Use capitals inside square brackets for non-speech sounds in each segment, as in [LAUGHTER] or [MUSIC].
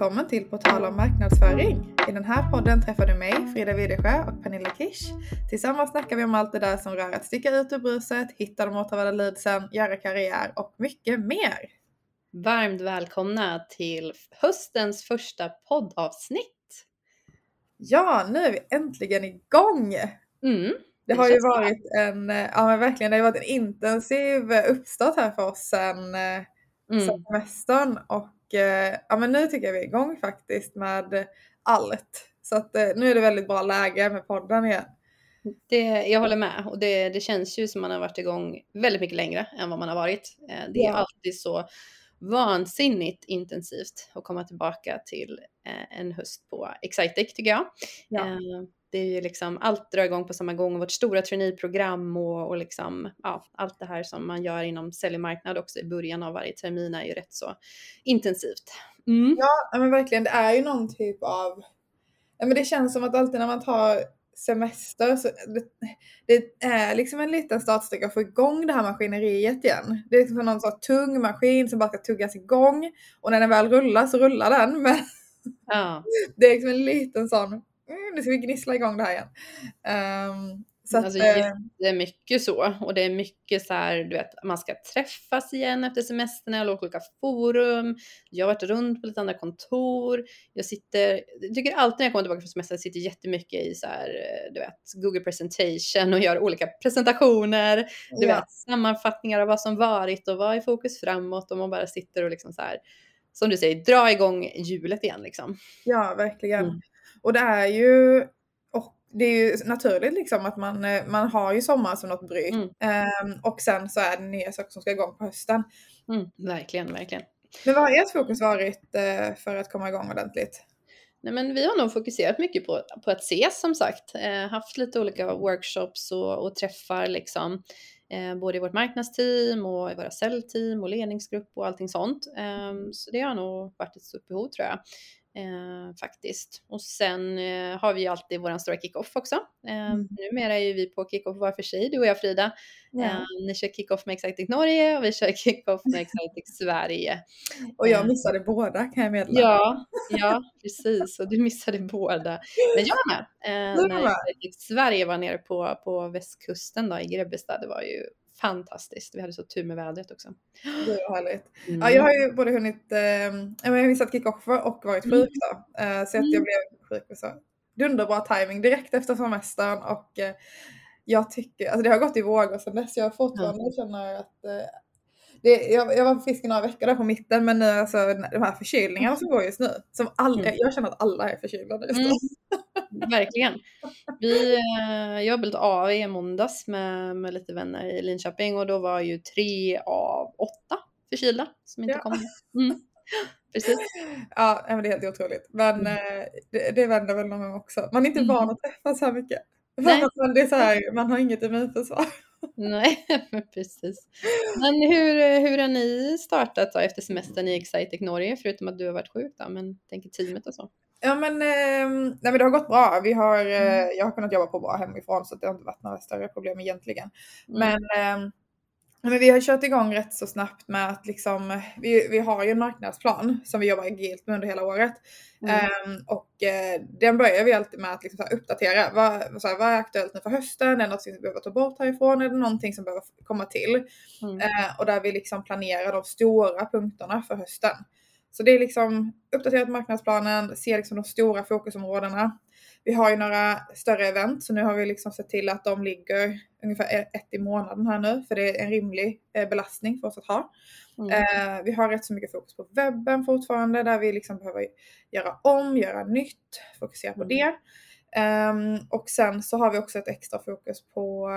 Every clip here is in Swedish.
Välkommen till På tal om marknadsföring. I den här podden träffar du mig, Frida Widesjö och Pernilla Kish. Tillsammans snackar vi om allt det där som rör att sticka ut ur bruset, hitta de återvärda leadsen, göra karriär och mycket mer. Varmt välkomna till höstens första poddavsnitt. Ja, nu är vi äntligen igång! Mm, det har ju varit bra. en, ja men verkligen, det har varit en intensiv uppstart här för oss sen, mm. sen semestern och Eh, ja, men nu tycker jag vi är igång faktiskt med allt. Så att eh, nu är det väldigt bra läge med podden igen. Det, jag håller med och det, det känns ju som man har varit igång väldigt mycket längre än vad man har varit. Eh, det är ja. alltid så vansinnigt intensivt att komma tillbaka till en höst på Excitec tycker jag. Ja det är ju liksom allt drar igång på samma gång. Vårt stora traineeprogram och, och liksom, ja, allt det här som man gör inom säljmarknad också i början av varje termin är ju rätt så intensivt. Mm. Ja, men verkligen. Det är ju någon typ av, ja, men det känns som att alltid när man tar semester så det, det är liksom en liten startsträcka att få igång det här maskineriet igen. Det är liksom någon sån tung maskin som bara ska tuggas igång och när den väl rullar så rullar den. Men ja. [LAUGHS] det är liksom en liten sån mm, nu ska vi gnissla igång det här igen. Um, så att, alltså, eh, jättemycket så. Och det är mycket så här, du vet, man ska träffas igen efter semestern eller olika forum. Jag har varit runt på lite andra kontor. Jag sitter, jag tycker alltid när jag kommer tillbaka från semestern, jag sitter jättemycket i så här, eh, du vet, Google presentation och gör olika presentationer. Du ja. vet, sammanfattningar av vad som varit och vad är fokus framåt och man bara sitter och liksom så här, som du säger, dra igång hjulet igen liksom. Ja, verkligen. Mm. Och det är ju och det är ju naturligt liksom att man, eh, man har ju sommar som något bryt. Mm. Um, och sen så är det nya saker som ska igång på hösten. Mm, verkligen, verkligen. Men vad har ert fokus varit uh, för att komma igång ordentligt? Nej, men vi har nog fokuserat mycket på, på att ses som sagt. Eh, haft lite olika workshops och, och träffar liksom. Eh, både i vårt marknadsteam och i våra säljteam och ledningsgrupp och allting sånt. Eh, så det har nog varit ett stort behov tror jag. Eh, faktiskt. Och sen eh, har vi ju alltid våran stora kickoff också. Eh, mm. Numera är ju vi på kickoff var för sig, du och jag Frida. Ja. Eh, ni kör kickoff med Exciting Norge och vi kör [LAUGHS] kickoff med Exciting Sverige. Och jag eh. missade båda kan jag meddela. Ja, ja precis. Och du missade båda. Men jag med. Eh, när Exciting Sverige var nere på, på västkusten då, i Grebbestad. Det var ju fantastiskt. Vi hade så tur med vädret också. [GASPS] Det var härligt. Mm. Ja, jag har ju både hunnit, eh, jag har missat kick-off och varit sjuk då. Eh, så att jag mm. blev sjuk och så dunderbra timing direkt efter semestern och eh, jag tycker, alltså det har gått i vågor sedan dess. Jag fortfarande mm. känner att eh, det, jag, jag var på fisk i några veckor där på mitten men nu alltså de här förkylningarna som går just nu. Som alla, mm. Jag känner att alla är förkylda just nu. Mm. [LAUGHS] Verkligen. Vi, eh, jag jobbade AV i måndags med, med lite vänner i Linköping och då var ju tre av åtta förkylda som inte ja. kom. Mm. Precis. Ja, men det är helt otroligt. Men mm. Eh, det, det vänder väl någon gång också. Man är inte mm. van att träffas så här mycket. Nej. Man, det är så här, man har inget immunförsvar. Nej, [LAUGHS] precis. Men hur, hur har ni startat då efter semestern i Excitec Norge, förutom att du har varit sjuk då, men tänker teamet och så? Ja men, eh, nej, men det har gått bra. Vi har, eh, mm. Jag har kunnat jobba på bra hemifrån så det har inte varit några större problem egentligen. Mm. Men eh, men vi har kört igång rätt så snabbt med att liksom, vi, vi har ju en marknadsplan som vi jobbar agilt med under hela året. Mm. Um, och uh, den börjar vi alltid med att liksom uppdatera. Vad, så här, vad är aktuellt nu för hösten? Är det något som vi behöver ta bort härifrån? Är det någonting som behöver komma till? Mm. Uh, och där vi liksom planerar de stora punkterna för hösten. Så det är liksom uppdaterat marknadsplanen, se liksom de stora fokusområdena. Vi har ju några större event så nu har vi liksom sett till att de ligger ungefär ett i månaden här nu för det är en rimlig eh, belastning för oss att ha. Mm. Eh, vi har rätt så mycket fokus på webben fortfarande där vi liksom behöver göra om, göra nytt, fokusera på mm. det. Um, och sen så har vi också ett extra fokus på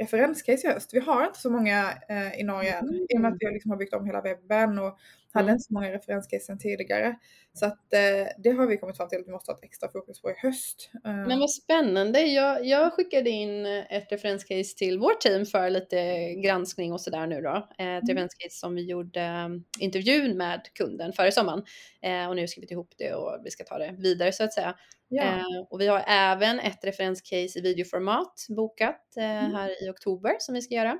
referenscase i höst. Vi har inte så många eh, i Norge än mm. i och med att vi liksom har byggt om hela webben och hade mm. inte så många referenscase sen tidigare. Så att eh, det har vi kommit fram till att vi måste ha ett extra fokus på i höst. Eh. Men vad spännande. Jag, jag skickade in ett referenscase till vårt team för lite granskning och sådär nu då. Ett mm. referenscase som vi gjorde um, intervjun med kunden före sommaren. Eh, och nu ska vi ta ihop det och vi ska ta det vidare så att säga. Ja. Eh, och vi har även ett referenscase i videoformat bokat eh, mm. här i oktober som vi ska göra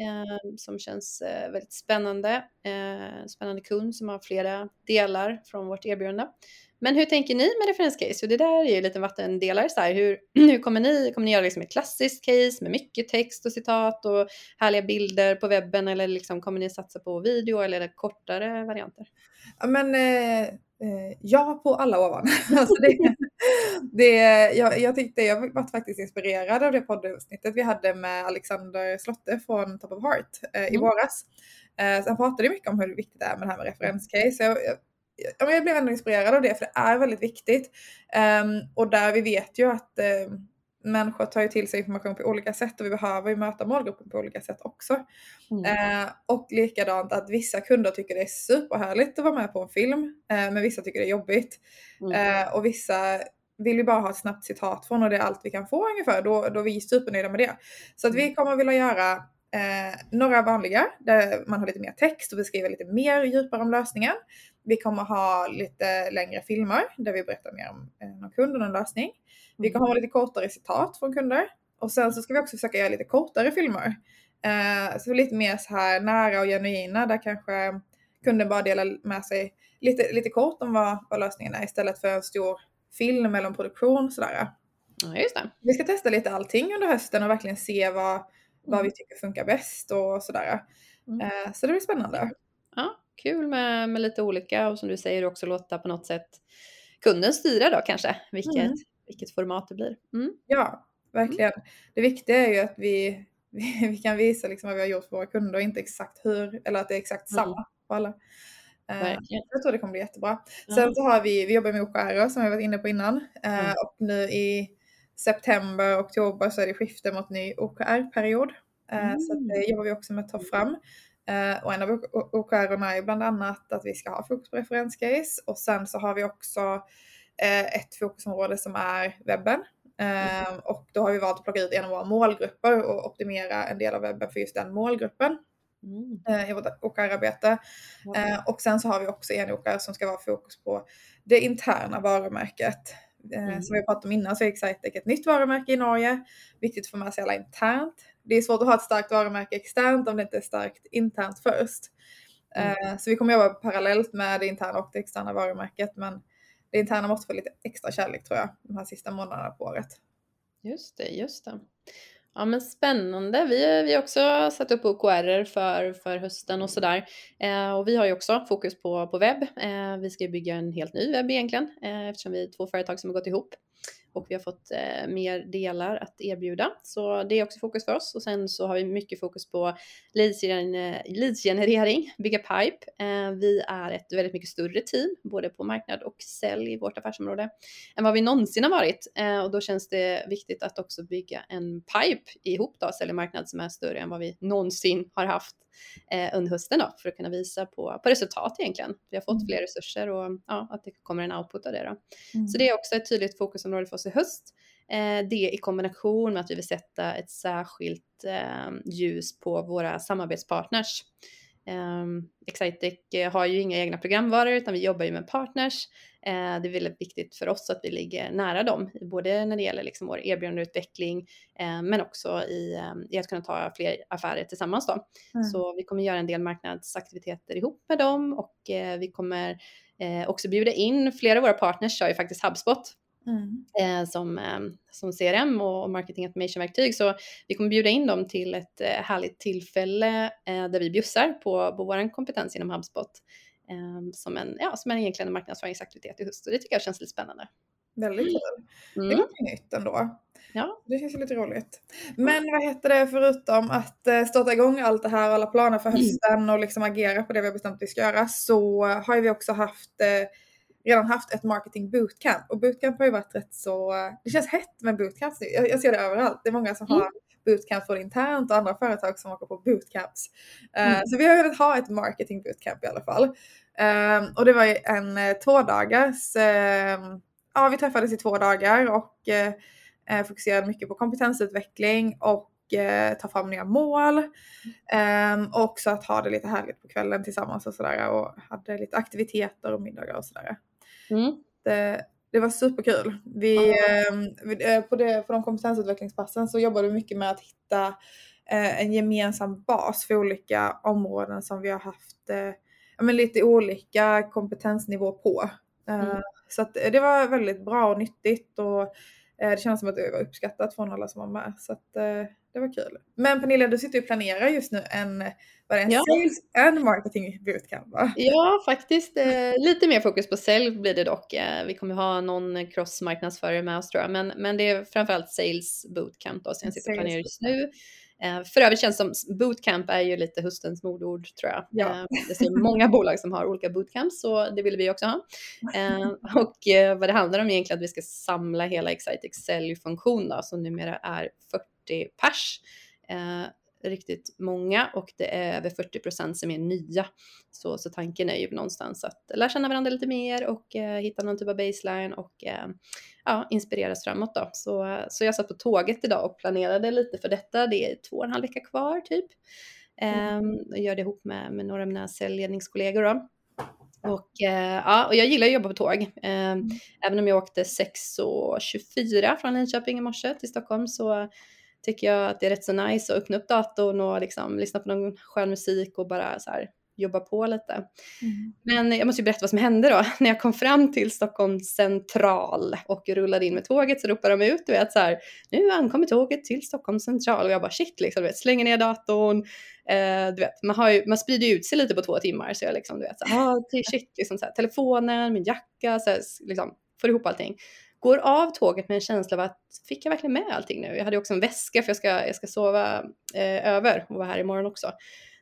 eh, som känns eh, väldigt spännande. Eh, spännande kund som har flera delar från vårt erbjudande. Men hur tänker ni med referenscase? För det där är ju lite vattendelare. Så här. Hur, [CLEARS THROAT] hur kommer ni? Kommer ni göra liksom ett klassiskt case med mycket text och citat och härliga bilder på webben eller liksom kommer ni satsa på video eller kortare varianter? Ja, men eh, eh ja på alla ovan. [LAUGHS] alltså det, [LAUGHS] det, jag, jag tyckte, jag var faktiskt inspirerad av det poddavsnittet vi hade med Alexander Slotte från Top of Heart eh, i mm. våras. Eh, så han pratade mycket om hur viktigt det är med det här med referenscase. Jag, jag, jag blev ändå inspirerad av det för det är väldigt viktigt. Um, och där vi vet ju att uh, människor tar ju till sig information på olika sätt och vi behöver ju möta målgruppen på olika sätt också. Mm. Uh, och likadant att vissa kunder tycker det är superhärligt att vara med på en film, uh, men vissa tycker det är jobbigt. Mm. och vissa vill ju bara ha ett snabbt citat från och det är allt vi kan få ungefär. Då, då är vi supernöjda med det. Så att vi mm. kommer vilja göra eh, några vanliga där man har lite mer text och beskriver lite mer djupare om lösningen. Vi kommer ha lite längre filmer där vi berättar mer om eh, någon kund och någon lösning. Vi kommer ha lite kortare citat från kunder. Och sen så ska vi också försöka göra lite kortare filmer. Eh, så lite mer så här nära och genuina där kanske kunden bara delar med sig lite, lite kort om vad, vad lösningen är istället för en stor film eller en produktion sådär. Ja, just det. Vi ska testa lite allting under hösten och verkligen se vad, vad mm. vi tycker funkar bäst och sådär. Mm. Eh, så det blir spännande. Ja, kul med, med lite olika och som du säger också låta på något sätt kunden styra då kanske vilket, mm. vilket format det blir. Mm. Ja, verkligen. Det viktiga är ju att vi, [LAUGHS] vi, vi, kan visa liksom vad vi har gjort för våra kunder och inte exakt hur, eller att det är exakt mm. samma på alla. Uh, jag tror det kommer bli jättebra. Sen så har vi, vi jobbar med OKR som vi varit inne på innan uh, och nu i september, oktober så är det skifte mot ny OKR-period. Uh, så det mm. jobbar vi också med att ta fram. Uh, och en av OKR är bland annat att vi ska ha fokus på referenscase och sen så har vi också uh, ett fokusområde som är webben. Uh, och då har vi valt att plocka ut en av våra målgrupper och optimera en del av webben för just den målgruppen. Mm. i vårt OKR-arbete. Mm. och sen så har vi också en OKR som ska vara fokus på det interna varumärket. Mm. Som vi pratade om innan så är Excitec ett nytt varumärke i Norge. Viktigt att få med sig alla internt det är svårt att ha ett starkt varumärke externt om det inte är starkt internt först. Mm. Eh, så vi kommer jobba parallellt med det interna och det externa varumärket. Men det interna måste få lite extra kärlek tror jag de här sista månaderna på året. Just det, just det. Ja men spännande. Vi, vi har också satt upp OKR för, för hösten och sådär. Eh, och vi har ju också fokus på, på webb. Eh, vi ska bygga en helt ny webb egentligen eh, eftersom vi är två företag som har gått ihop och vi har fått eh, mer delar att erbjuda. Så det är också fokus för oss och sen så har vi mycket fokus på leadsgenerering, bygga pipe. Eh, vi är ett väldigt mycket större team, både på marknad och sälj i vårt affärsområde, än vad vi någonsin har varit. Eh, och då känns det viktigt att också bygga en pipe ihop då, sälj och marknad som är större än vad vi någonsin har haft eh, under hösten då, för att kunna visa på, på resultat egentligen. Vi har fått mm. fler resurser och ja, att det kommer en output av det då. Mm. Så det är också ett tydligt fokusområde för oss i höst. Eh, det i kombination med att vi vill sätta ett särskilt eh, ljus på våra samarbetspartners. Um, Excitec har ju inga egna programvaror utan vi jobbar ju med partners. Uh, det är väldigt viktigt för oss att vi ligger nära dem, både när det gäller liksom vår erbjudandeutveckling uh, men också i, um, i, att kunna ta fler affärer tillsammans. Då. Mm. Så vi kommer göra en del marknadsaktiviteter ihop med dem och uh, vi kommer också bjuda in, flera av våra partners kör ju faktiskt HubSpot Mm. Eh, som, eh, som CRM och marketing automation-verktyg. Så vi kommer bjuda in dem till ett eh, härligt tillfälle eh, där vi bjussar på, på vår kompetens inom HubSpot eh, som, en, ja, som en egentligen en marknadsföringsaktivitet i höst. Och det tycker jag känns lite spännande. Väldigt kul. Mm. Det är nytt ändå. Ja. Det känns lite roligt. Men vad heter det förutom att starta igång allt det här och alla planer för mm. hösten och liksom agera på det vi har bestämt att vi ska göra så har vi också haft redan haft ett marketing bootcamp och bootcamp har ju varit rätt så, det känns hett med bootcamps nu. Jag, jag ser det överallt. Det är många som mm. har bootcamp från internt och andra företag som åker på bootcamps. Uh, mm. Så vi har velat ha ett marketing bootcamp i alla fall. Uh, och det var ju en uh, tvådagars, uh, ja vi träffades i två dagar och fokuserade mycket på kompetensutveckling och ta fram nya mål. Um, och också att ha det lite härligt på kvällen tillsammans och sådär och hade lite aktiviteter och middagar och sådär. Mm. Det, det, var superkul. Vi, mm. eh, på, det, på de kompetensutvecklingspassen så jobbade vi mycket med att hitta eh, en gemensam bas för olika områden som vi har haft eh, men lite olika kompetensnivå på. Mm. Så att det var väldigt bra och nyttigt och det känns som att det var uppskattat från alla som var med. Så att, det var kul. Men Pernilla, du sitter och planerar just nu en, vad en ja. sales and marketing bootcamp va? Ja, faktiskt. Eh, lite mer fokus på sälj blir det dock. Eh, vi kommer ha någon cross-marknadsförare med oss tror jag, men, men det är framförallt sales bootcamp då, som jag sitter och planerar just nu. Eh, för övrigt känns det som bootcamp är ju lite höstens modord tror jag. Ja. Eh, det är många bolag som har olika bootcamps så det vill vi också ha. Eh, och vad det handlar om egentligen att vi ska samla hela Excitex säljfunktion då, som numera är 40 pers riktigt många och det är över 40 procent som är nya. Så, så tanken är ju någonstans att lära känna varandra lite mer och eh, hitta någon typ av baseline och eh, ja, inspireras framåt då. Så, så jag satt på tåget idag och planerade lite för detta. Det är två och en halv vecka kvar typ. Mm. Eh, gör det ihop med, med några av mina säljledningskollegor då. Och, eh, ja, och jag gillar att jobba på tåg. Eh, mm. Även om jag åkte 6.24 från Linköping i morse till Stockholm så tycker jag att det är rätt så nice att öppna upp datorn och liksom lyssna på någon skön musik och bara så här jobba på lite. Mm. Men jag måste ju berätta vad som hände då. [LAUGHS] När jag kom fram till Stockholm central och rullade in med tåget så ropade de ut, du vet så här, nu ankommer tåget till Stockholm central och jag bara shit liksom, du vet, slänger ner datorn. Eh, du vet, man, har ju, man sprider ju ut sig lite på två timmar så jag liksom, du vet, så här, ah, shit, liksom så här, telefonen, min jacka, så här, liksom, får ihop allting går av tåget med en känsla av att fick jag verkligen med allting nu? Jag hade också en väska för jag ska, jag ska sova eh, över och vara här imorgon också.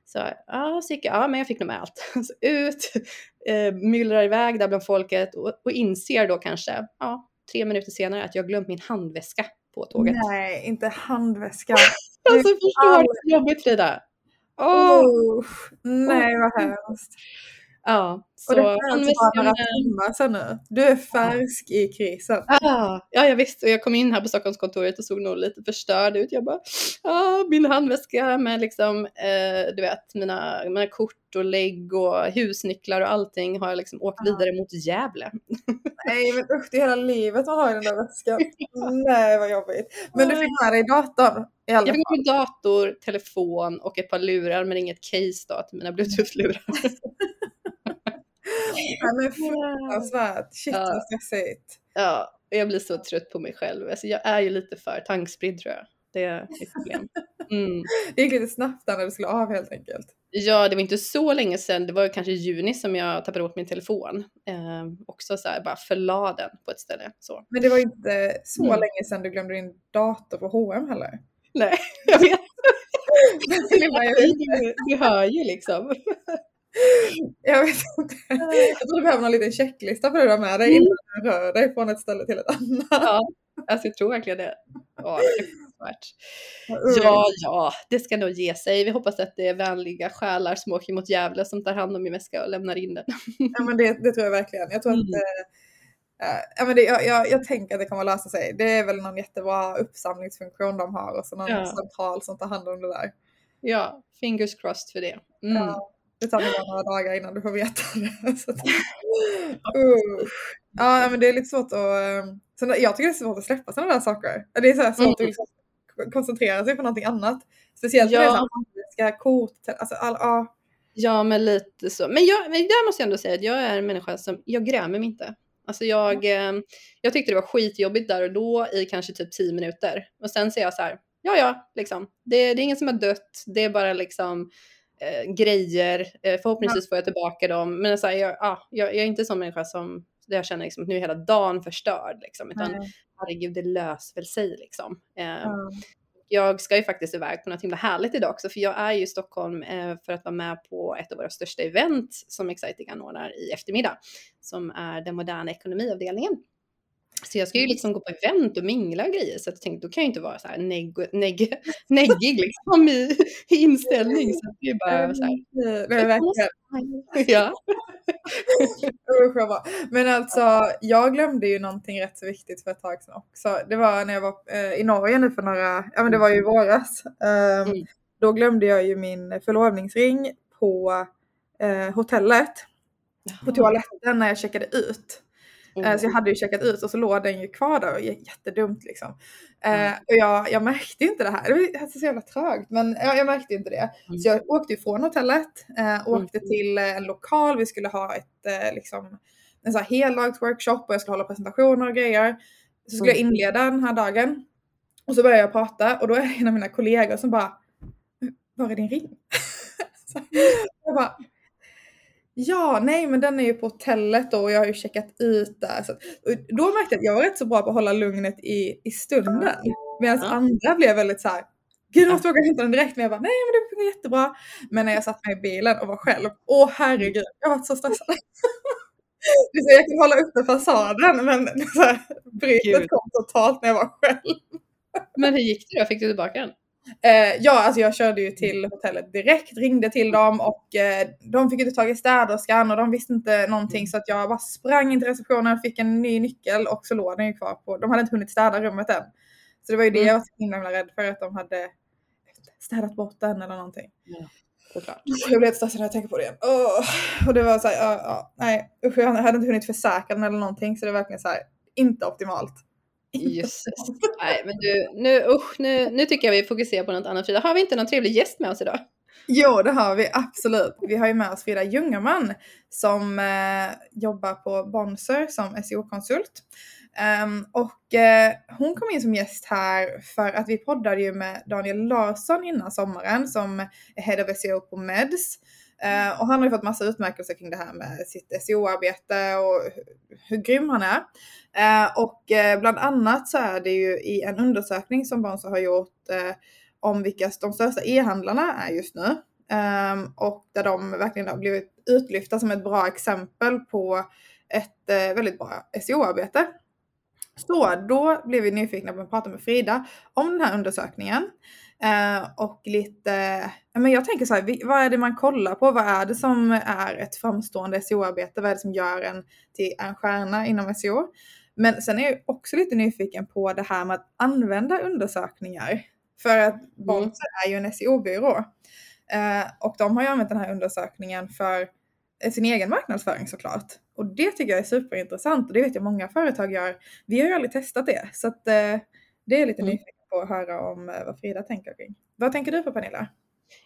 Så ja, så gick jag, ja men jag fick nog med allt. [LAUGHS] Så ut, eh, myllrar iväg där bland folket och, och inser då kanske, ja, tre minuter senare att jag glömt min handväska på tåget. Nej, inte handväska. [LAUGHS] alltså förstår du hur jobbigt Frida? Oh. oh. Nej vad hemskt. Ja, så och det är alltså bara några timmar sedan nu. Du är färsk ja. i krisen. Ah, ja, jag visst. Och jag kom in här på Stockholmskontoret och såg nog lite förstörd ut. Jag bara, ah, min handväska med liksom, eh, du vet, mina, mina kort och lägg och husnycklar och allting har jag liksom åkt ah. vidare mot Gävle. [LAUGHS] Nej, men usch, det är hela livet man har i den där väskan. [LAUGHS] Nej, vad jobbigt. Men du fick med dig datorn? I alla jag fick med dator, telefon och ett par lurar, men inget case då till mina bluetooth-lurar. [LAUGHS] Ja, men [LAUGHS] fruktansvärt. Shit ja. vad stressigt. Ja, jag blir så trött på mig själv. Alltså, jag är ju lite för tankspridd tror jag. Det är ett problem. Mm. [LAUGHS] Det gick lite snabbt där när du skulle av helt enkelt. Ja, det var inte så länge sedan. Det var kanske i juni som jag tappade bort min telefon. Eh, också så här, bara förla den på ett ställe. Så. Men det var inte så mm. länge sedan du glömde din dator på H&M heller? Nej, [LAUGHS] jag vet. du hör ju liksom. [LAUGHS] Jag vet inte. Jag tror du behöver någon liten checklista för att ha med dig innan du rör dig från ett ställe till ett annat. Ja, alltså jag tror verkligen det. Ja, Ja, ja, det ska nog ge sig. Vi hoppas att det är vänliga själar som åker mot Gävle som tar hand om min väska och lämnar in den. Ja, men det, det tror jag verkligen. Jag tror mm. att äh, ja, men det, jag, jag, jag, tänker att det kommer att lösa sig. Det är väl någon jättebra uppsamlingsfunktion de har och så någon ja. central som tar hand om det där. Ja, fingers crossed för det. Mm. Ja. Det tar nog några dagar innan du får veta det. [LAUGHS] Så att, [LAUGHS] uh. Ja, men det är lite svårt att... Ehm, så jag tycker det är svårt att släppa sådana där saker. Det är så här svårt mm. att liksom koncentrera sig på någonting annat. Speciellt ja. när det ska kort, alltså all, ja. Ja, men lite så. Men, jag, men där måste jag ändå säga att jag är en människa som, jag grämer mig inte. Alltså jag, mm. jag tyckte det var skitjobbigt där och då i kanske typ 10 minuter. Och sen ser jag så här, ja ja, liksom. Det, det är ingen som har dött, det är bara liksom eh, grejer. Eh, förhoppningsvis får jag tillbaka dem. Men så här, jag, ah, jag, jag, är inte sån människa som där jag känner liksom, att nu är hela dagen förstörd. Liksom, utan mm. herregud, det löser väl sig liksom. Eh, mm. Jag ska ju faktiskt iväg på något himla härligt idag också, för jag är ju i Stockholm eh, för att vara med på ett av våra största event som Exciting anordnar i eftermiddag, som är den moderna ekonomiavdelningen. Så jag ska ju liksom gå på event och mingla och grejer så jag tänkte då kan jag inte vara så här neg neg [LAUGHS] neggig liksom i, i inställning. Så det är bara så här. Är verkligen. Ja. [LAUGHS] Men alltså jag glömde ju någonting rätt så viktigt för ett tag sedan också. Det var när jag var eh, i Norge nu för några, ja men det var ju i våras. Um, mm. Då glömde jag ju min förlovningsring på eh, hotellet. På toaletten när jag checkade ut. Mm. Så jag hade ju checkat ut och så låg den ju kvar där och jättedumt liksom. Mm. och jag, jag märkte inte det här, det var så jävla trögt men jag, jag märkte inte det. Mm. Så jag åkte ifrån hotellet, äh, åkte mm. till en lokal, vi skulle ha ett liksom en här heldagsworkshop och jag skulle hålla presentationer och grejer. Så skulle jag mm. inleda den här dagen. Och så börjar jag prata och då är det en av mina kollegor som bara Var är din ring? [LAUGHS] jag bara Ja, nej men den är ju på hotellet då och jag har ju checkat ut där. Så, då märkte jag att jag var rätt så bra på att hålla lugnet i, i stunden. Medan ja. andra blev väldigt så här, Gud jag måste åka och hämta den direkt. Men jag bara nej men det funkar jättebra. Men när jag satt mig i bilen och var själv, åh herregud, jag var så stressad. [LAUGHS] Så jag kan hålla uppe fasaden men brytet kom totalt när jag var själv. Men hur gick det då? Fick du tillbaka den? Eh, ja, alltså jag körde ju till hotellet direkt, ringde till dem och eh, de fick inte tag i städerskan och de visste inte någonting så att jag bara sprang in till receptionen, fick en ny nyckel och så låg den ju kvar på, de hade inte hunnit städa rummet än. Så det var ju det mm. jag var så himla rädd för att de hade städat bort den eller någonting. Såklart. Jag blir stressad när jag tänker på det igen. Oh, och det var såhär, uh, uh, nej usch jag hade inte hunnit försäkra den eller någonting så det är verkligen såhär, inte optimalt. [LAUGHS] Jösses. Nej men du, nu, usch, nu, nu tycker jag vi fokuserar på något annat Frida. Har vi inte någon trevlig gäst med oss idag? Jo, det har vi absolut. Vi har ju med oss Frida Ljungerman som eh, jobbar på Bonser som SEO-konsult. Um, och uh, hon kom in som gäst här för att vi poddade ju med Daniel Larsson innan sommaren som är Head of SEO på Meds. Eh, och han har ju fått massa utmärkelser kring det här med sitt SEO-arbete och hur grym han är. Eh, och eh, bland annat så är det ju i en undersökning som Bonzo har gjort eh, om vilka de största e-handlarna är just nu. Ehm, och där de verkligen har blivit utlyfta som ett bra exempel på ett eh, väldigt bra SEO-arbete. Så då blev vi nyfikna på att prata med Frida om den här undersökningen. Eh, och lite, men jag tänker så här, vad är det man kollar på? Vad är det som är ett framstående SEO-arbete? Vad är det som gör en till en stjärna inom SEO? Men sen är jag också lite nyfiken på det här med att använda undersökningar. För att mm. Bonser är ju en SEO-byrå. Eh, och de har ju använt den här undersökningen för sin egen marknadsföring såklart. Och det tycker jag är superintressant och det vet jag många företag gör. Vi har ju aldrig testat det så att eh, det är lite mm. nyfiken på att höra om eh, vad Frida tänker kring. Vad tänker du på Pernilla?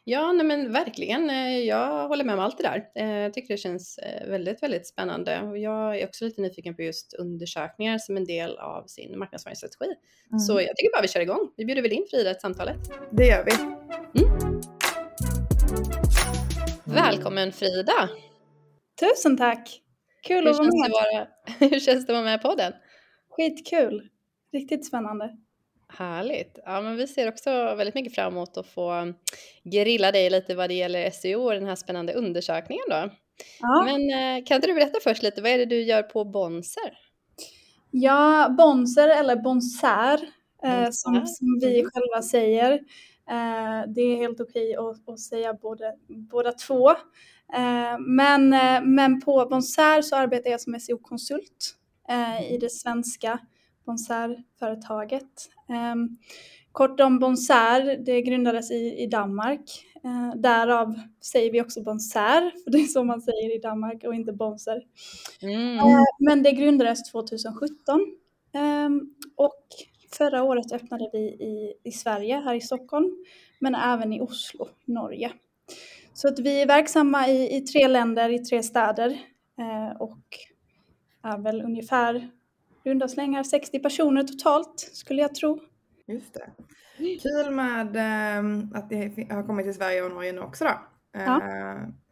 Ja, nej men verkligen. Eh, jag håller med om allt det där. Eh, jag tycker det känns väldigt, väldigt spännande och jag är också lite nyfiken på just undersökningar som en del av sin marknadsföringsstrategi. Mm. Så jag tycker bara vi kör igång. Vi bjuder väl in Frida till samtalet. Det gör vi. Mm. Välkommen Frida! Tusen tack! Kul hur att vara med. Vara, [LAUGHS] hur känns det att vara med på den? Skitkul! Riktigt spännande. Härligt! Ja, men vi ser också väldigt mycket fram emot att få grilla dig lite vad det gäller SEO och den här spännande undersökningen då. Ja. Men eh, kan inte du berätta först lite, vad är det du gör på Bonser? Ja, Bonser eller Bonser eh, som, som, vi mm. själva säger. Eh, det är helt okej att, att säga både, båda två. Eh, men, eh, men på Bonser så arbetar jag som SEO-konsult eh, i det svenska Bonser-företaget. Ehm, kort om Bonser, det grundades i, i Danmark. Därav säger vi också Bonser, [LAUGHS] för det är så man säger i Danmark och inte Bonser. Mm. Men det grundades 2017 ehm, och förra året öppnade vi i, i Sverige, här i Stockholm, men även i Oslo, Norge. Så att vi är verksamma i, i tre länder, i tre städer eh, och är väl ungefär runda slängar 60 personer totalt skulle jag tro. Just det. Kul med äh, att det har kommit till Sverige och Norge nu också då. Ja.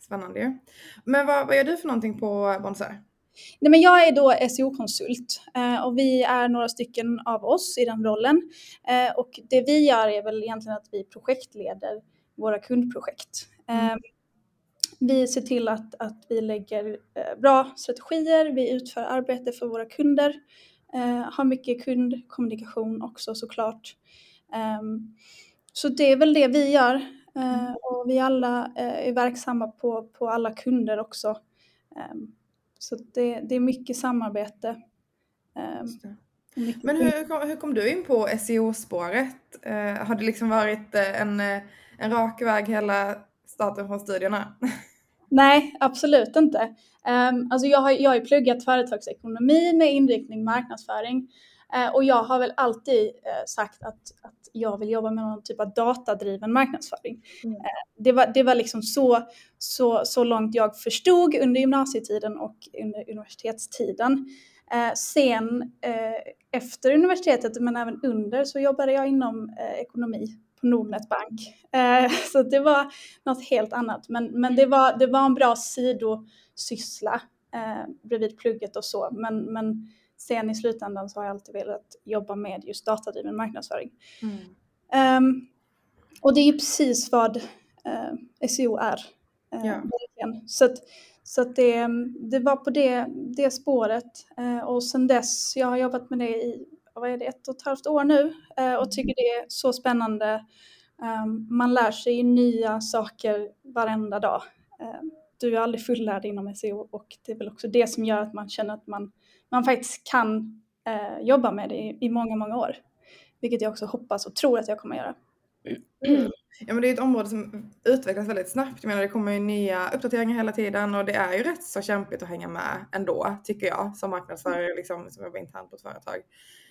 Spännande ju. Men vad, vad gör du för någonting på Bonser? Nej, men jag är då SEO-konsult eh, och vi är några stycken av oss i den rollen. Eh, och det vi gör är väl egentligen att vi projektleder våra kundprojekt. Mm. Ehm, vi ser till att, att vi lägger eh, bra strategier, vi utför arbete för våra kunder, eh, har mycket kundkommunikation också såklart. Ehm, så det är väl det vi gör eh, mm. och vi alla är verksamma på, på alla kunder också. Ehm, så det, det är mycket samarbete. Mycket Men hur kom, hur kom du in på SEO-spåret? har det liksom varit en, en rak väg hela starten från studierna? Nej, absolut inte. Um, alltså jag har, jag har ju pluggat företagsekonomi med inriktning marknadsföring uh, och jag har väl alltid uh, sagt att, att jag vill jobba med någon typ av datadriven marknadsföring. Mm. Uh, det, var, det var liksom så, så, så långt jag förstod under gymnasietiden och under universitetstiden. sen efter universitetet, men även under, så jobbade jag inom ekonomi Nordnet Bank. Eh, [LAUGHS] så det var något helt annat. Men, men det, var, det var en bra sidosyssla eh, bredvid plugget och så. Men, men sen i slutändan så har jag alltid velat jobba med just datadriven marknadsföring. Mm. Um, och det är ju precis vad uh, SEO är. Uh, ja. Så, att, så att det, det var på det, det spåret. Uh, och sen dess, jag har jobbat med det i vad är det, ett och ett halvt år nu eh, och tycker det är så spännande. Ehm, man lär sig nya saker varenda dag. Ehm, du är aldrig fullärd inom SEO och det är väl också det som gör att man känner att man, man faktiskt kan eh, jobba med det i, i många, många år. Vilket jag också hoppas och tror att jag kommer göra. Ja men det är ett område som utvecklas väldigt snabbt. Jag menar det kommer ju nya uppdateringar hela tiden och det är ju rätt så kämpigt att hänga med ändå tycker jag som marknadsförare liksom, som jobbar internt på ett företag.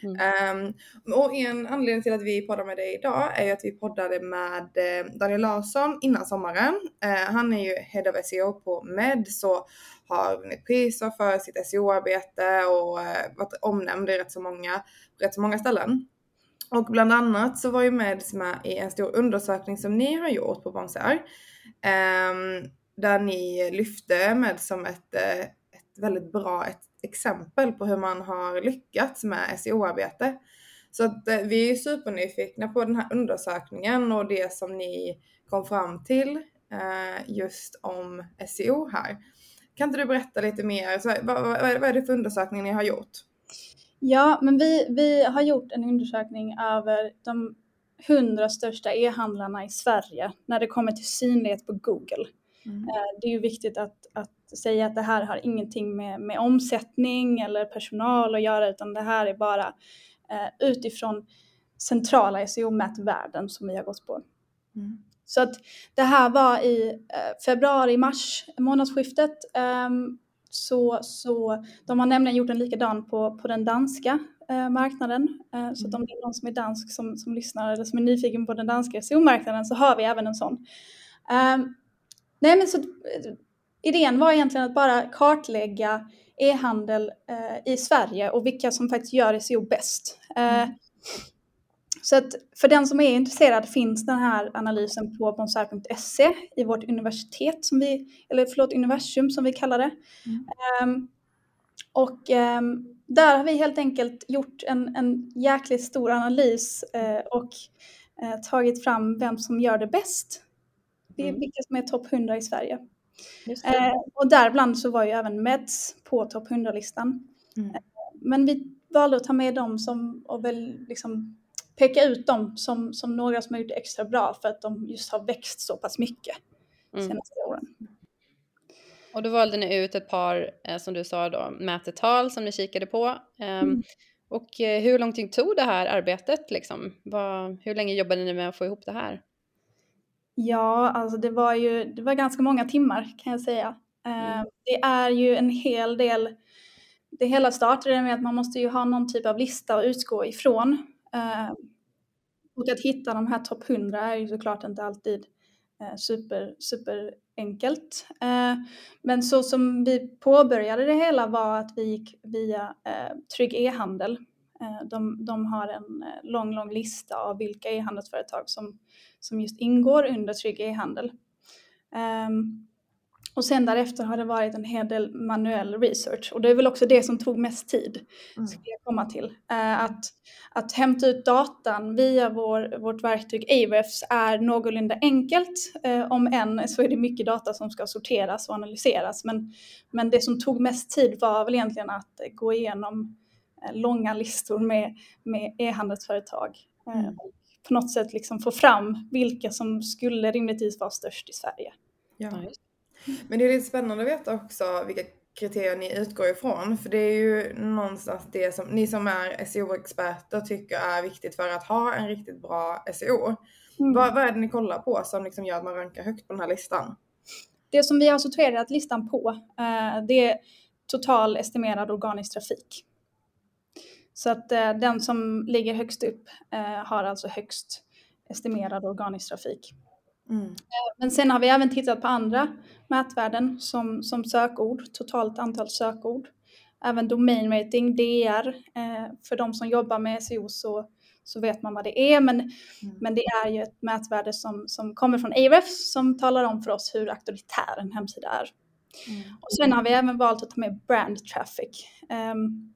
Mm. Um, och en anledning till att vi poddar med dig idag är ju att vi poddade med eh, Daniel Larsson innan sommaren. Uh, han är ju Head of SEO på Med så har vunnit priser för sitt SEO-arbete och uh, varit omnämnd i rätt så många, rätt så många ställen. Och bland annat så var ju Meds med i en stor undersökning som ni har gjort på Bonser. Ehm, där ni lyfte Med som ett, eh, ett väldigt bra ett exempel på hur man har lyckats med SEO-arbete. Så att eh, vi är supernyfikna på den här undersökningen och det som ni kom fram till eh, just om SEO här. Kan inte du berätta lite mer? Så, vad, vad, vad är det för undersökning ni har gjort? Ja, men vi, vi har gjort en undersökning över de hundra största e-handlarna i Sverige när det kommer till synlighet på Google. Mm. Eh, det är ju viktigt att, att säga att det här har ingenting med, med omsättning eller personal att göra utan det här är bara eh, utifrån centrala SEO-mätvärden som vi har gått på. Mm. Så att det här var i eh, februari-mars månadsskiftet. Um, så, så de har nämligen gjort en likadan på, på den danska eh, marknaden. Eh, så att om mm. det är någon som är dansk som, som lyssnar eller som är nyfiken på den danska SEO-marknaden så har vi även en sån. Um, nej men så eh, idén var egentligen att bara kartlägga e-handel eh, i Sverige och vilka som faktiskt gör SEO bäst. Eh, mm. Så att för den som är intresserad finns den här analysen på bonsai.se i vårt universitet, som vi, eller förlåt universum som vi kallar det. Mm. Um, och um, där har vi helt enkelt gjort en, en jäkligt stor analys uh, och uh, tagit fram vem som gör det bäst. Mm. Vilka som är topp 100 i Sverige. Uh, och däribland så var ju även Meds på topp 100-listan. Mm. men vi valde att ta med dem som och väl liksom peka ut dem som, som några som har gjort det extra bra för att de just har växt så pass mycket mm. senaste åren. Och då valde ni ut ett par, eh, som du sa då, mätetal som ni kikade på. Um, mm. Och eh, hur lång tid tog det här arbetet liksom? Var, hur länge jobbade ni med att få ihop det här? Ja, alltså det var ju det var ganska många timmar kan jag säga. Mm. Uh, det är ju en hel del, det hela startade med att man måste ju ha någon typ av lista att utgå ifrån. Eh, och att hitta de här topp 100 är ju såklart inte alltid eh, super, super enkelt. Eh, men så som vi påbörjade det hela var att vi gick via eh, Trygg e-handel. Ehm, de, de har en eh, lång, lång lista av vilka e-handelsföretag som, som just ingår under Trygg e-handel. Um, och sen därefter har det varit en hel del manuell research och det är väl också det som tog mest tid, mm. ska jag komma till. Uh, att, att hämta ut datan via vår, vårt verktyg Ahrefs är någorlunda enkelt. Uh, om än så är det mycket data som ska sorteras och analyseras. Men, men det som tog mest tid var väl egentligen att gå igenom uh, långa listor med, med e-handelsföretag. Mm. På något sätt liksom få fram vilka som skulle rimligtvis vara störst i Sverige. Ja. Men det är lite spännande att veta också vilka kriterier ni utgår ifrån. För det är ju någonstans det som ni som är SEO-experter tycker är viktigt för att ha en riktigt bra SEO. Mm. Vad, vad är det ni kollar på som liksom gör att man rankar högt på den här listan? det som vi har sorterat listan på, eh, det är total estimerad organisk trafik. Så att eh, den som ligger högst upp eh, har alltså högst estimerad organisk trafik. Mm. Men sen har vi även tittat på andra mätvärden som, som sökord, totalt antal sökord. Även domain rating, DR. Eh, för de som jobbar med SEO så, så vet man vad det är, men, mm. men det är ju ett mätvärde som, som kommer från Ahrefs som talar om för oss hur auktoritär en hemsida är. Mm. Och sen har vi även valt att ta med brand traffic. Um,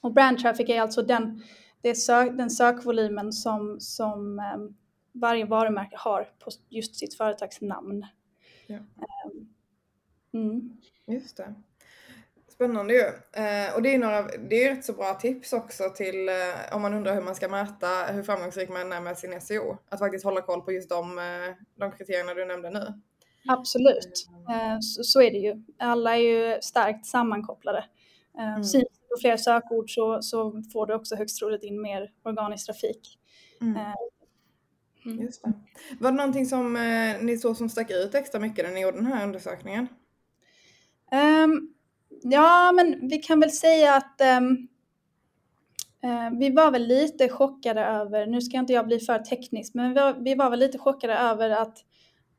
och brand traffic är alltså den, det sök, den sökvolymen som, som um, varje varumärke har på just sitt företagsnamn. Ja. Um, mm. Just det. Spännande ju. Eh, och det är, några, det är rätt så bra tips också till eh, om man undrar hur man ska mäta hur framgångsrik man är med sin SEO. Att faktiskt hålla koll på just de, eh, de kriterierna du nämnde nu. Absolut, eh, så, så, är det ju. Alla är ju starkt sammankopplade. Mm. Syns du fler sökord så, så får du också högst troligt in mer organisk trafik. Mm. Eh, mm. Just det. Var det någonting som ni såg som stack ut extra mycket när ni gjorde den här undersökningen? Um, ja, men vi kan väl säga att um, uh, vi var väl lite chockade över, nu ska inte jag bli för teknisk, men vi var, vi var väl lite chockade över att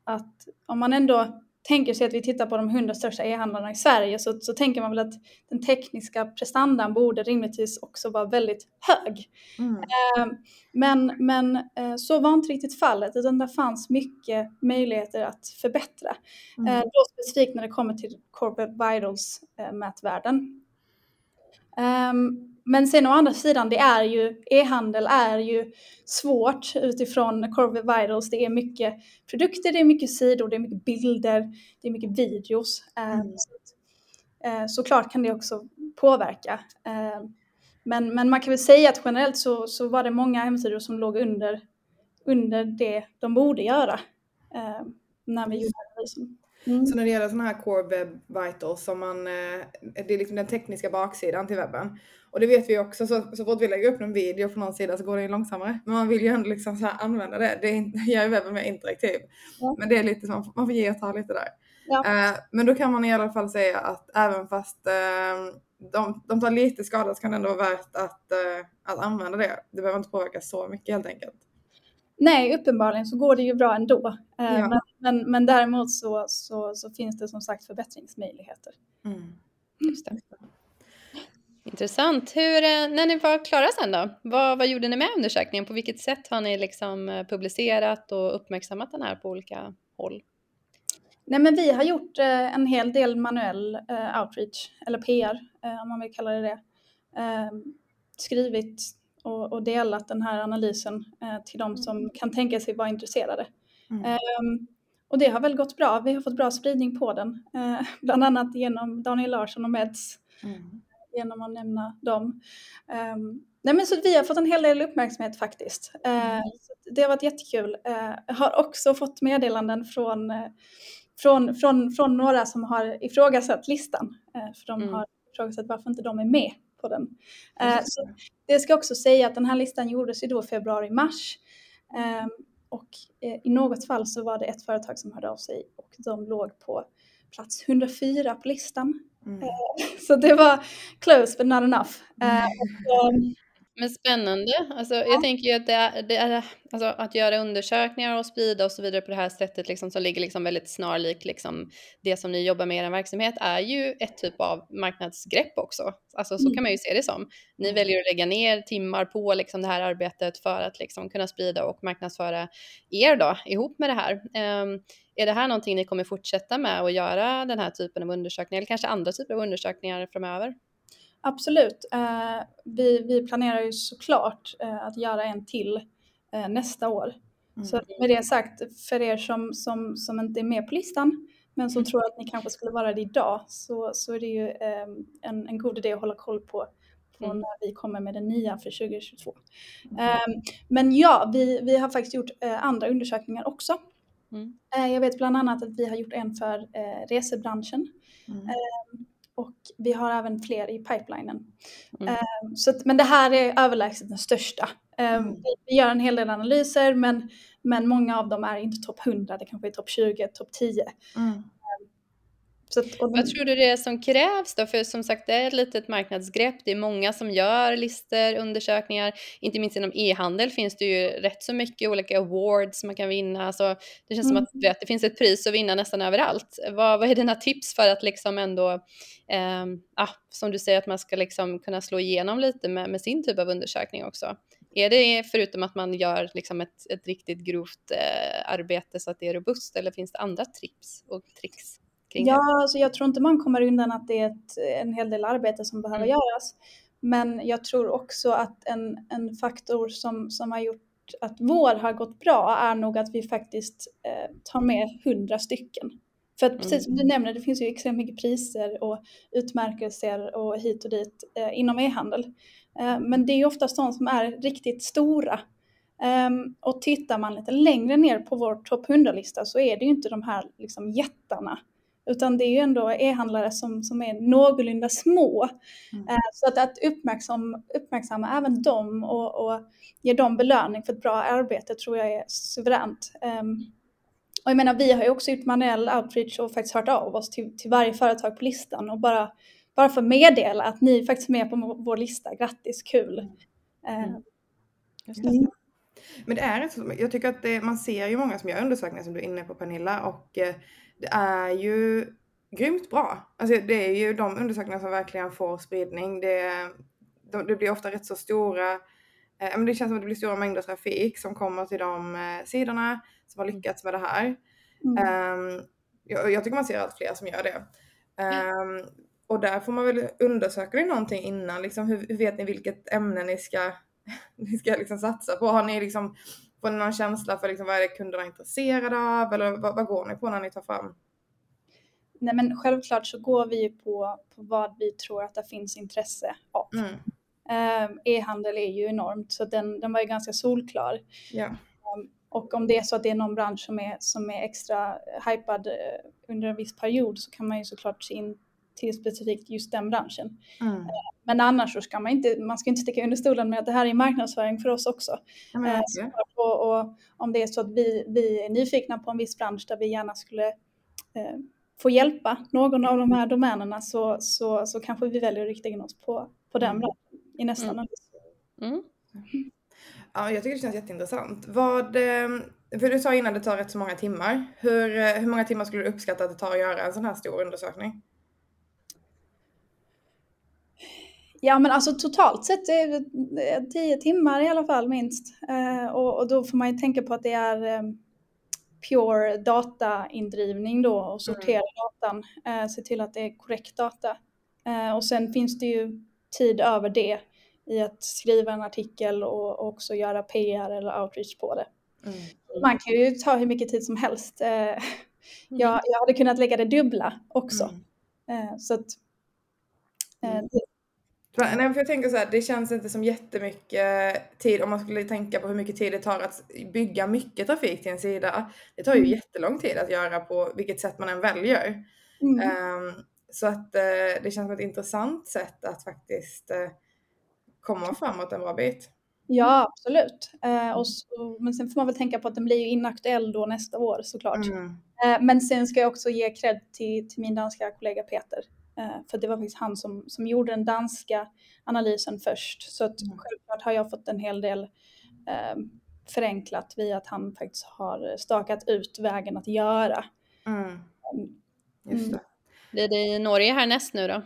att om man ändå tänker sig att vi tittar på de hundra största e-handlarna i Sverige så, så tänker man väl att den tekniska prestandan borde rimligtvis också vara väldigt hög. Mm. Eh, men men eh, så var inte riktigt fallet utan det fanns mycket möjligheter att förbättra. Mm. Eh, då specifikt när det kommer till Corporate Vitals eh, mätvärden. Um, men sen å andra sidan, det är ju, e-handel är ju svårt utifrån Corporate Vitals. Det är mycket produkter, det är mycket sidor, det är mycket bilder, det är mycket videos. Ehm, mm. Så, eh, såklart kan det också påverka. Ehm, men, men man kan väl säga att generellt så, så var det många hemsidor som låg under, under det de borde göra när vi gjorde analysen. Mm. Så när det gäller sådana här Core Web Vitals som man, eh, det är liksom den tekniska baksidan till webben. Och det vet vi också, så, så fort vi lägger upp en video på någon sida så går det långsammare. Men man vill ju ändå liksom så använda det. Det gör ju webben mer interaktiv. Ja. Men det är lite så, man får ge och ta lite där. Ja. Uh, men då kan man i alla fall säga att även fast uh, de, de tar lite skada så kan det ändå vara värt att, uh, att använda det. Det behöver inte påverka så mycket helt enkelt. Nej, uppenbarligen så går det ju bra ändå. Ja. Men, men, men däremot så, så, så, finns det som sagt förbättringsmöjligheter. Mm. Just det. Intressant. Hur, eh, när ni var klara sen då, vad, vad gjorde ni med undersökningen? På vilket sätt har ni liksom eh, publicerat och uppmärksammat den här på olika håll? Nej, men vi har gjort eh, en hel del manuell outreach, eller PR om man vill kalla det det. Skrivit och, och, delat den här analysen till de som mm. kan tänka sig vara intresserade. Mm. Ehm, och det har väl gått bra. Vi har fått bra spridning på den, [LAUGHS] bland annat genom Daniel Larsson och Meds. Mm genom att nämna dem. Um, nej men så vi har fått en hel del uppmärksamhet faktiskt. Uh, det har varit jättekul. Uh, har också fått meddelanden från, uh, från, från, från några som har ifrågasatt listan. för de mm. har ifrågasatt varför inte de är med på den. så det ska också säga att den här listan gjordes ju då februari-mars. Um, och i något fall så var det ett företag som hörde av sig och de låg på plats 104 på listan. Mm. [LAUGHS] Så det var close but not enough. Mm. Um, men spännande. Alltså, ja. Jag tänker ju att, det är, det är, alltså, att göra undersökningar och sprida och så vidare på det här sättet liksom, som ligger liksom väldigt snarlikt liksom, det som ni jobbar med i er verksamhet är ju ett typ av marknadsgrepp också. Alltså, så mm. kan man ju se det som. Ni mm. väljer att lägga ner timmar på liksom, det här arbetet för att liksom, kunna sprida och marknadsföra er då, ihop med det här. Um, är det här någonting ni kommer fortsätta med att göra den här typen av undersökningar eller kanske andra typer av undersökningar framöver? Absolut. Eh, vi, vi planerar ju såklart eh, att göra en till eh, nästa år. Mm. Så med det sagt, för er som, som, som inte är med på listan men som mm. tror att ni kanske skulle vara det idag så, så är det ju en, en god idé att hålla koll på från mm. när vi kommer med den nya för 2022. Mm. Men ja, vi, vi har faktiskt gjort andra undersökningar också. Mm. Jag vet bland annat att vi har gjort en för resebranschen. Mm. Och vi har även fler i pipelinen. Mm. Um, så men det här är överlägset den största. Um, mm. vi, vi, gör en hel del analyser men, men många av dem är inte topp 100, det kanske är topp 20, topp 10. Mm. Så att, Vad tror du det är som krävs då? För som sagt, det är ett litet marknadsgrepp. Det är många som gör listor, undersökningar. Inte minst inom e-handel finns det ju rätt så mycket olika awards man kan vinna. Alltså, det känns mm. som att vet, det finns ett pris att vinna nästan överallt. Vad, vad är dina tips för att liksom ändå, eh, ah, som du säger, att man ska liksom kunna slå igenom lite med, med sin typ av undersökning också? Är det förutom att man gör liksom ett, ett riktigt grovt eh, arbete så att det är robust eller finns det andra tips och tricks? Ja, det? Alltså jag tror inte man kommer undan att det är ett, en hel del arbete som behöver mm. göras. Men jag tror också att en, en faktor som, som har gjort att vår har gått bra är nog att vi faktiskt eh, tar med hundra stycken. För att precis som du mm. nämner, det finns ju extremt mycket priser och utmärkelser och hit och dit eh, inom e-handel. Eh, men det är ju oftast de som är riktigt stora. Um, och tittar man lite längre ner på vår topp 100-lista så är det ju inte de här liksom, jättarna utan det är ju ändå e-handlare som, som är någorlunda små. Mm. Eh, så att, att uppmärksam, uppmärksamma även dem och, och ge dem belöning för ett bra arbete tror jag är suveränt. Um, och jag menar, vi har ju också gjort manuell outreach och faktiskt hört av oss till, till varje företag på listan och bara, bara för meddela att ni är faktiskt med på vår lista, grattis, kul. Mm. Mm. Men det är så, jag tycker att det, man ser ju många som gör undersökningar som du är inne på Pernilla och eh, det är ju grymt bra. Alltså det är ju de undersökningar som verkligen får spridning. Det, de, det blir ofta rätt så stora, eh, men det känns som att det blir stora mängder trafik som kommer till de eh, sidorna som har lyckats med det här. Mm. Um, jag, jag, tycker man ser allt fler som gör det. Um, och där får man väl undersöka det någonting innan, liksom hur, hur vet ni vilket ämne ni ska, [LAUGHS] ni ska liksom satsa på? Har ni liksom Får ni någon känsla för liksom vad är det kunderna är intresserade av eller vad, vad går ni på när ni tar fram? Nej men självklart så går vi på, på vad vi tror att det finns intresse av. Mm. Um, E-handel är ju enormt så den, den var ju ganska solklar. Yeah. Um, och om det är så att det är någon bransch som är, som är extra hypad uh, under en viss period så kan man ju såklart se in till specifikt just den branschen. Mm. Men annars så ska man inte, man ska inte sticka under stolen med att det här är marknadsföring för oss också. Mm. Och, och, om det är så att vi, vi är nyfikna på en viss bransch där vi gärna skulle eh, få hjälpa någon av de här domänerna så, så, så kanske vi väljer att rikta in oss på, på den mm. branschen i nästa mm. mm. Ja, jag tycker det känns jätteintressant. Vad, eh, för du sa innan det tar rätt så många timmar. Hur, eh, hur många timmar skulle du uppskatta att det tar att göra en sån här stor undersökning? Ja men alltså totalt sett är det tio timmar i alla fall minst. Eh, och, och, då får man ju tänka på att det är eh, pure dataindrivning då och sortera mm. datan. Eh, se till att det är korrekt data. Eh, och sen finns det ju tid över det i att skriva en artikel och, och också göra PR eller outreach på det. Mm. Man kan ju ta hur mycket tid som helst. Eh, jag, jag hade kunnat lägga det dubbla också. Mm. Eh, så att, mm. det, Nej, för jag tänker så här, det känns inte som jättemycket tid om man skulle tänka på hur mycket tid det tar att bygga mycket trafik till en sida. Det tar ju mm. jättelång tid att göra på vilket sätt man än väljer. Mm. Um, så att uh, det känns som ett intressant sätt att faktiskt uh, komma framåt en bra bit. Ja, absolut. Uh, och så, men sen får man väl tänka på att den blir ju inaktuell då nästa år såklart. Mm. men sen ska jag också ge cred till, till min danska kollega Peter Eh, för det var faktiskt han som, som gjorde den danska analysen först. Så att mm. självklart har jag fått en hel del eh, förenklat via att han faktiskt har stakat ut vägen att göra. Mm. mm. Just det. Blir det i Norge härnäst nu då?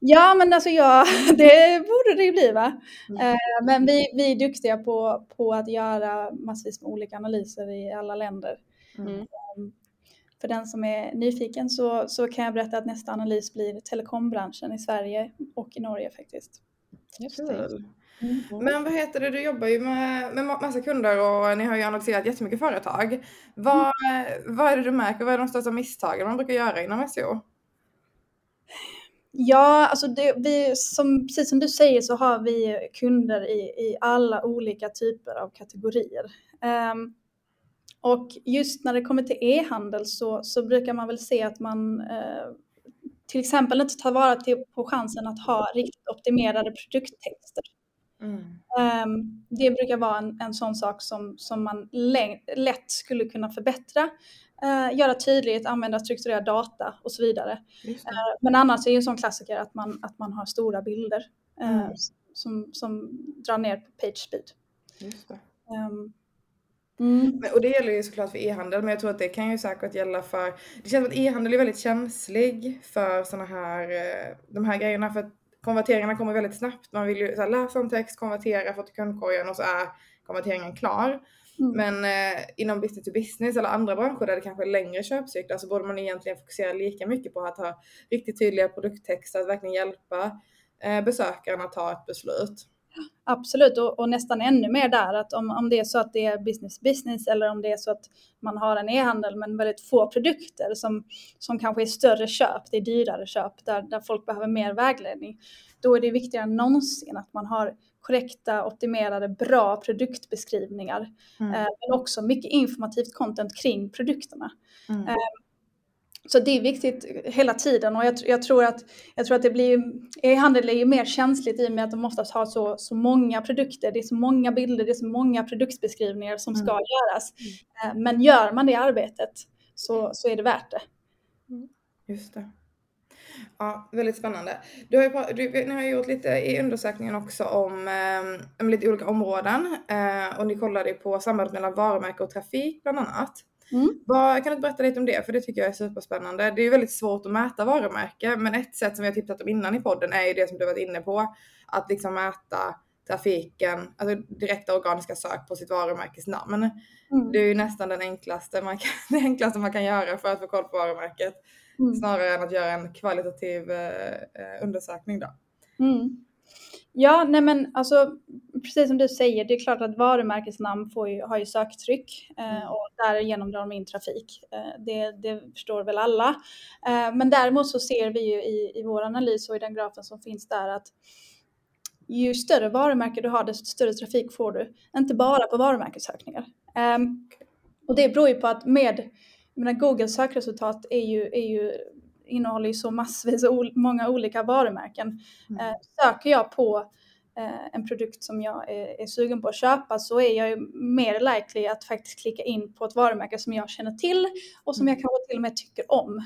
Ja, men alltså ja, [LAUGHS] det borde det ju bli va. Mm. Eh, men vi, vi är duktiga på, på att göra massvis med olika analyser i alla länder. Mm. För den som är nyfiken så, så kan jag berätta att nästa analys blir telekombranschen i Sverige och i Norge faktiskt. Just det. Mm. Men vad heter det, du jobbar ju med, med massa kunder och ni har ju annonserat jättemycket företag. Vad, mm. vad är det du märker, vad är de största misstagen man brukar göra inom SEO? Ja, alltså det, vi, som, precis som du säger så har vi kunder i, i alla olika typer av kategorier. Um, och just när det kommer till e-handel så, så brukar man väl se att man eh, till exempel inte tar vara till, på chansen att ha riktigt optimerade produkttexter. Mm. Um, det brukar vara en, en sån sak som, som man lätt skulle kunna förbättra. eh, göra tydligt, använda strukturerad data och så vidare. Eh, men annars är ju en sån klassiker att man, att man har stora bilder eh, Mm. som, som drar ner på page speed. Ehm, mm. Men, och det gäller ju såklart för e-handel, men jag tror att det kan ju säkert gälla för... Det känns som att e-handel är väldigt känslig för såna här, eh, de här grejerna, för att konverteringarna kommer väldigt snabbt. Man vill ju här, läsa en text, konvertera, få till kundkorgen och så är konverteringen klar. Mm. Men eh, inom business to business eller andra branscher där det kanske är längre köpcyklar så borde man egentligen fokusera lika mycket på att ha riktigt tydliga produkttexter, att verkligen hjälpa eh, besökaren att ta ett beslut. Absolut, och, och nästan ännu mer där att om, om det är så att det är business business eller om det är så att man har en e-handel men väldigt få produkter som, som kanske är större köp, det är dyrare köp där, där folk behöver mer vägledning. Då är det viktigare än någonsin att man har korrekta, optimerade, bra produktbeskrivningar. Mm. Eh, men också mycket informativt content kring produkterna. Mm. Eh, Så det är viktigt hela tiden och jag, jag, tror, att, jag tror att det blir e-handel är ju mer känsligt i och med att de oftast har så, så många produkter, det är så många bilder, det är så många produktbeskrivningar som ska Mm. göras. Eh, Men gör man det arbetet så, så är det värt det. Just det. Ja, väldigt spännande. Du har ju, du, ni har gjort lite i undersökningen också om, eh, om lite olika områden eh, och ni kollade på sambandet mellan varumärke och trafik bland annat. Mm. Vad, kan du berätta lite om det? För det tycker jag är superspännande. Det är ju väldigt svårt att mäta varumärke, men ett sätt som vi har tipsat om innan i podden är ju det som du varit inne på. Att liksom mäta trafiken, alltså direkta organiska sök på sitt varumärkes namn. Mm. Det är ju nästan den enklaste man kan, [LAUGHS] det enklaste man kan göra för att få koll på varumärket. Mm. Snarare än att göra en kvalitativ eh, eh, undersökning då. Mm. Ja, nej men alltså precis som du säger, det är klart att varumärkesnamn får ju, har ju söktryck eh, Mm. och därigenom drar de in trafik. Eh, det, det förstår väl alla. Eh, men däremot så ser vi ju i, i vår analys och i den grafen som finns där att ju större varumärke du har desto större trafik får du. Inte bara på varumärkessökningar. Ehm, och det beror ju på att med, jag menar, Googles sökresultat är ju, är ju, innehåller ju så massvis och många olika varumärken. Mm. Eh, söker jag på eh, en produkt som jag är, är sugen på att köpa så är jag ju mer likely att faktiskt klicka in på ett varumärke som jag känner till och som jag kanske till och med tycker om.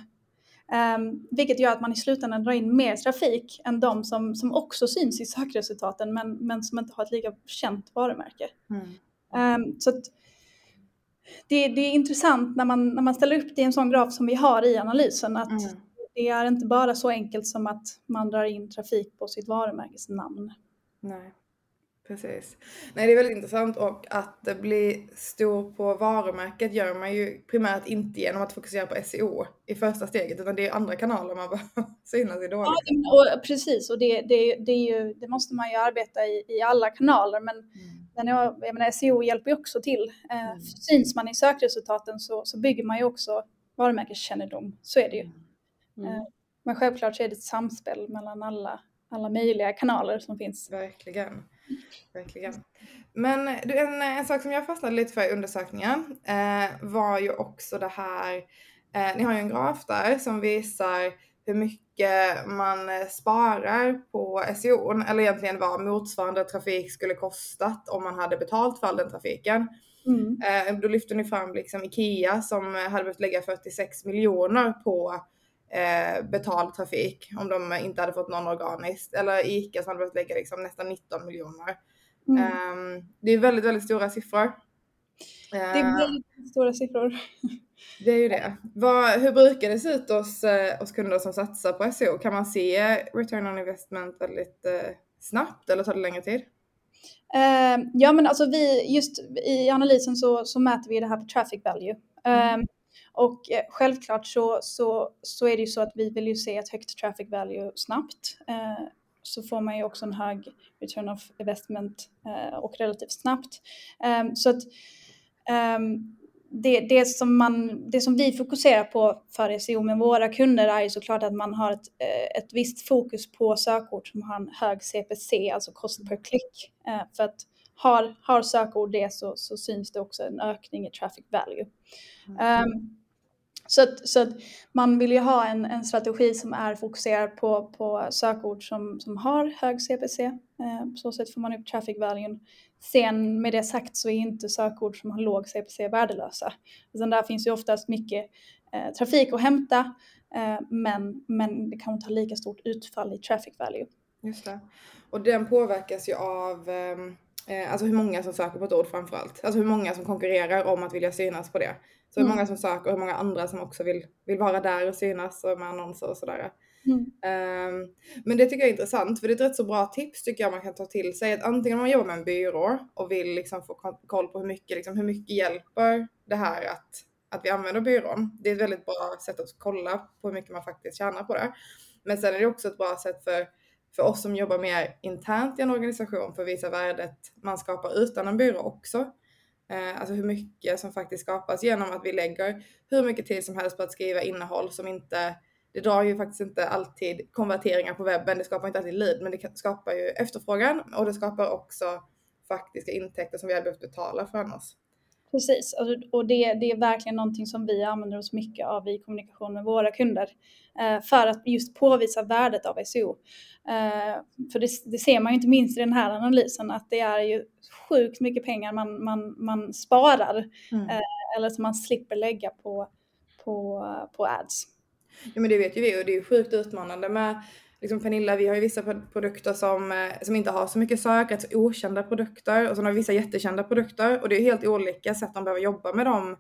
Um, vilket gör att man i slutändan drar in mer trafik än de som, som också syns i sökresultaten men, men som inte har ett lika känt varumärke. Mm. Ehm, så det, det är intressant när man, när man ställer upp det i en sån graf som vi har i analysen att Mm. Det är inte bara så enkelt som att man drar in trafik på sitt varumärkesnamn. Nej, precis. Nej, det är väldigt intressant och att bli stor på varumärket gör man ju primärt inte genom att fokusera på SEO i första steget utan det är andra kanaler man behöver [LAUGHS] synas i dåligt. Ja, och precis, och det, det, det, ju, det måste man ju arbeta i, i alla kanaler men Mm. den är, jag menar, SEO hjälper ju också till. Eh, Mm. Syns man i sökresultaten så, så bygger man ju också varumärkeskännedom, så är det ju. Mm. Eh, Men självklart så är det ett samspel mellan alla, alla möjliga kanaler som finns. Verkligen. Verkligen. Men en, en sak som jag fastnade lite för i undersökningen eh, var ju också det här, eh, ni har ju en graf där som visar hur mycket man eh, sparar på SEO, eller egentligen vad motsvarande trafik skulle kostat om man hade betalt för all den trafiken. Mm. Eh, då lyfter ni fram liksom Ikea som hade behövt lägga 46 miljoner på eh, betald trafik om de inte hade fått någon organiskt. Eller Ica som hade behövt lägga liksom nästan 19 miljoner. Mm. Ehm, det är väldigt, väldigt stora siffror. Det är Eh, väldigt stora siffror. [LAUGHS] det är ju det. Vad, hur brukar det se ut hos, eh, hos kunder som satsar på SEO? Kan man se return on investment väldigt eh, snabbt eller tar det längre tid? Eh, ja men alltså vi, just i analysen så, så mäter vi det här på traffic value. Eh, och eh, självklart så, så, så är det ju så att vi vill ju se ett högt traffic value snabbt. Eh, så får man ju också en hög return of investment eh, och relativt snabbt. Eh, så att ehm, det, det, som man, det som vi fokuserar på för SEO med våra kunder är ju såklart att man har ett, eh, ett visst fokus på sökord som har en hög CPC, alltså cost per click. Eh, För att har, har sökord det så, så syns det också en ökning i traffic value. Mm. Um, så att, så att man vill ju ha en, en strategi som är fokuserad på, på sökord som, som har hög CPC. Eh, på så sätt får man upp traffic value. Sen med det sagt så är inte sökord som har låg CPC värdelösa. Utan där finns ju oftast mycket eh, trafik att hämta eh, men, men det kan inte ha lika stort utfall i traffic value. Just det. Och den påverkas ju av eh, eh, alltså hur många som söker på ett ord framförallt. Alltså hur många som konkurrerar om att vilja synas på det. Så hur mm. många som söker och hur många andra som också vill, vill vara där och synas och med annonser och sådär. Mm. Um, men det tycker jag är intressant för det är ett rätt så bra tips tycker jag man kan ta till sig. Att antingen om man jobbar med en byrå och vill liksom få koll på hur mycket, liksom, hur mycket hjälper det här att, att vi använder byrån. Det är ett väldigt bra sätt att kolla på hur mycket man faktiskt tjänar på det. Men sen är det också ett bra sätt för, för oss som jobbar mer internt i en organisation för att visa värdet man skapar utan en byrå också. Eh, alltså hur mycket som faktiskt skapas genom att vi lägger hur mycket tid som helst på att skriva innehåll som inte det drar ju faktiskt inte alltid konverteringar på webben, det skapar inte alltid lead, men det skapar ju efterfrågan och det skapar också faktiska intäkter som vi hade behövt betala för annars. Precis, och det, det är verkligen någonting som vi använder oss mycket av i kommunikation med våra kunder eh, för att just påvisa värdet av SEO. Eh, för det, det, ser man ju inte minst i den här analysen att det är ju sjukt mycket pengar man, man, man sparar mm. Eh, eller som man slipper lägga på, på, på ads. Ja men det vet ju vi och det är ju sjukt utmanande med liksom Pernilla, vi har ju vissa produkter som, eh, som inte har så mycket sök, rätt så okända produkter och sen har vi vissa jättekända produkter och det är helt olika sätt de behöver jobba med de,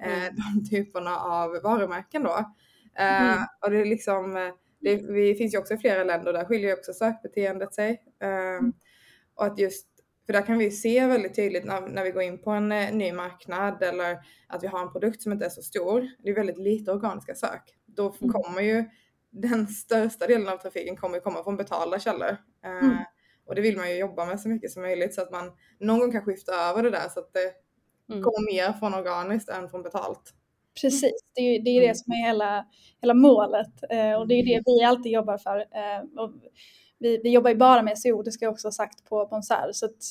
eh, mm. [LAUGHS] de typerna av varumärken då. Eh, mm. och det är liksom, det, vi finns ju också i flera länder där skiljer också sökbeteendet sig. Mm. Och att just, för där kan vi se väldigt tydligt när, när vi går in på en ny marknad eller att vi har en produkt som inte är så stor. Det är väldigt lite organiska sök. Då mm. kommer ju den största delen av trafiken kommer komma från betalda källor. Eh, mm. och det vill man ju jobba med så mycket som möjligt så att man någon gång kan skifta över det där så att det mm. kommer mer från organiskt än från betalt. Precis, det är, det, är det mm. som är hela, hela målet eh, och det är det vi alltid jobbar för. Eh, vi, vi jobbar ju bara med SEO, det ska jag också ha sagt på Bonsär. Så, att,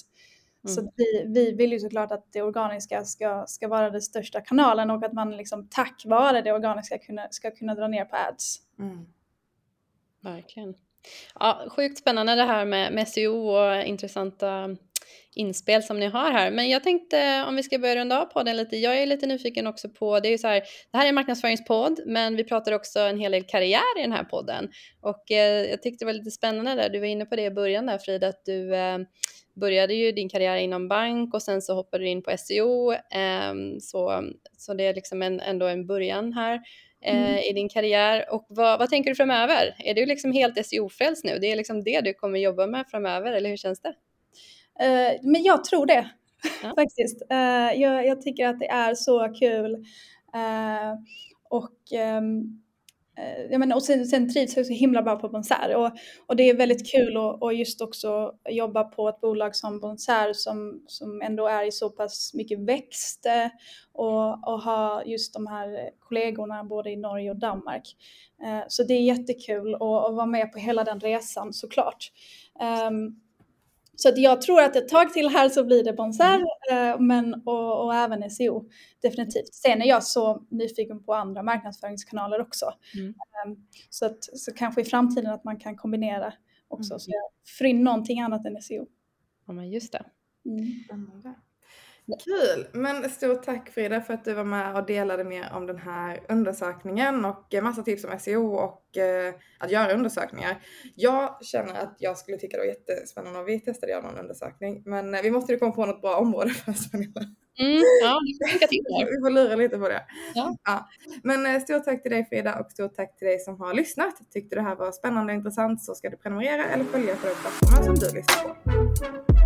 mm. så vi, vi vill ju såklart att det organiska ska, ska vara den största kanalen och att man liksom tack vare det organiska kunna, ska kunna dra ner på ads. Mm. Verkligen. Ja, sjukt spännande det här med, med SEO och intressanta inspel som ni har här. Men jag tänkte om vi ska börja runda av podden lite. Jag är lite nyfiken också på, det är ju så här, det här är en marknadsföringspodd, men vi pratar också en hel del karriär i den här podden. Och eh, jag tyckte det var lite spännande där, du var inne på det i början där Frida, att du eh, började ju din karriär inom bank och sen så hoppade du in på SEO. Eh, så, så det är liksom en, ändå en början här. Eh, mm. i din karriär och vad, vad, tänker du framöver? Är du liksom helt SEO-frälst nu? Det är liksom det du kommer jobba med framöver eller hur känns det? Uh, men jag tror det ja. [LAUGHS] faktiskt. Uh, jag, jag, tycker att det är så kul uh, och um, jag menar, och sen, sen trivs jag så himla bra på Bonsär och, och det är väldigt kul att och just också jobba på ett bolag som Bonsär som, som ändå är i så pass mycket växt och, och ha just de här kollegorna både i Norge och Danmark. Så det är jättekul att, att vara med på hela den resan såklart. Um, så att jag tror att ett tag till här så blir det Bonsär mm. Eh, men, och, och, även SEO definitivt. Sen är jag så nyfiken på andra marknadsföringskanaler också. Mm. Ehm, så, att, så kanske i framtiden att man kan kombinera också mm. så jag får in någonting annat än SEO. Ja men just det. Mm. Kul! Men stort tack Frida för att du var med och delade mer om den här undersökningen och massa tips om SEO och eh, att göra undersökningar. Jag känner att jag skulle tycka det var jättespännande om vi testade att göra någon undersökning men eh, vi måste ju komma på något bra område [LAUGHS] först. Mm, ja, vi till Vi får lura lite på det. Ja. ja. Men eh, stort tack till dig Frida och stort tack till dig som har lyssnat. Tyckte det här var spännande och intressant så ska du prenumerera eller följa på den plattformen som du lyssnar på.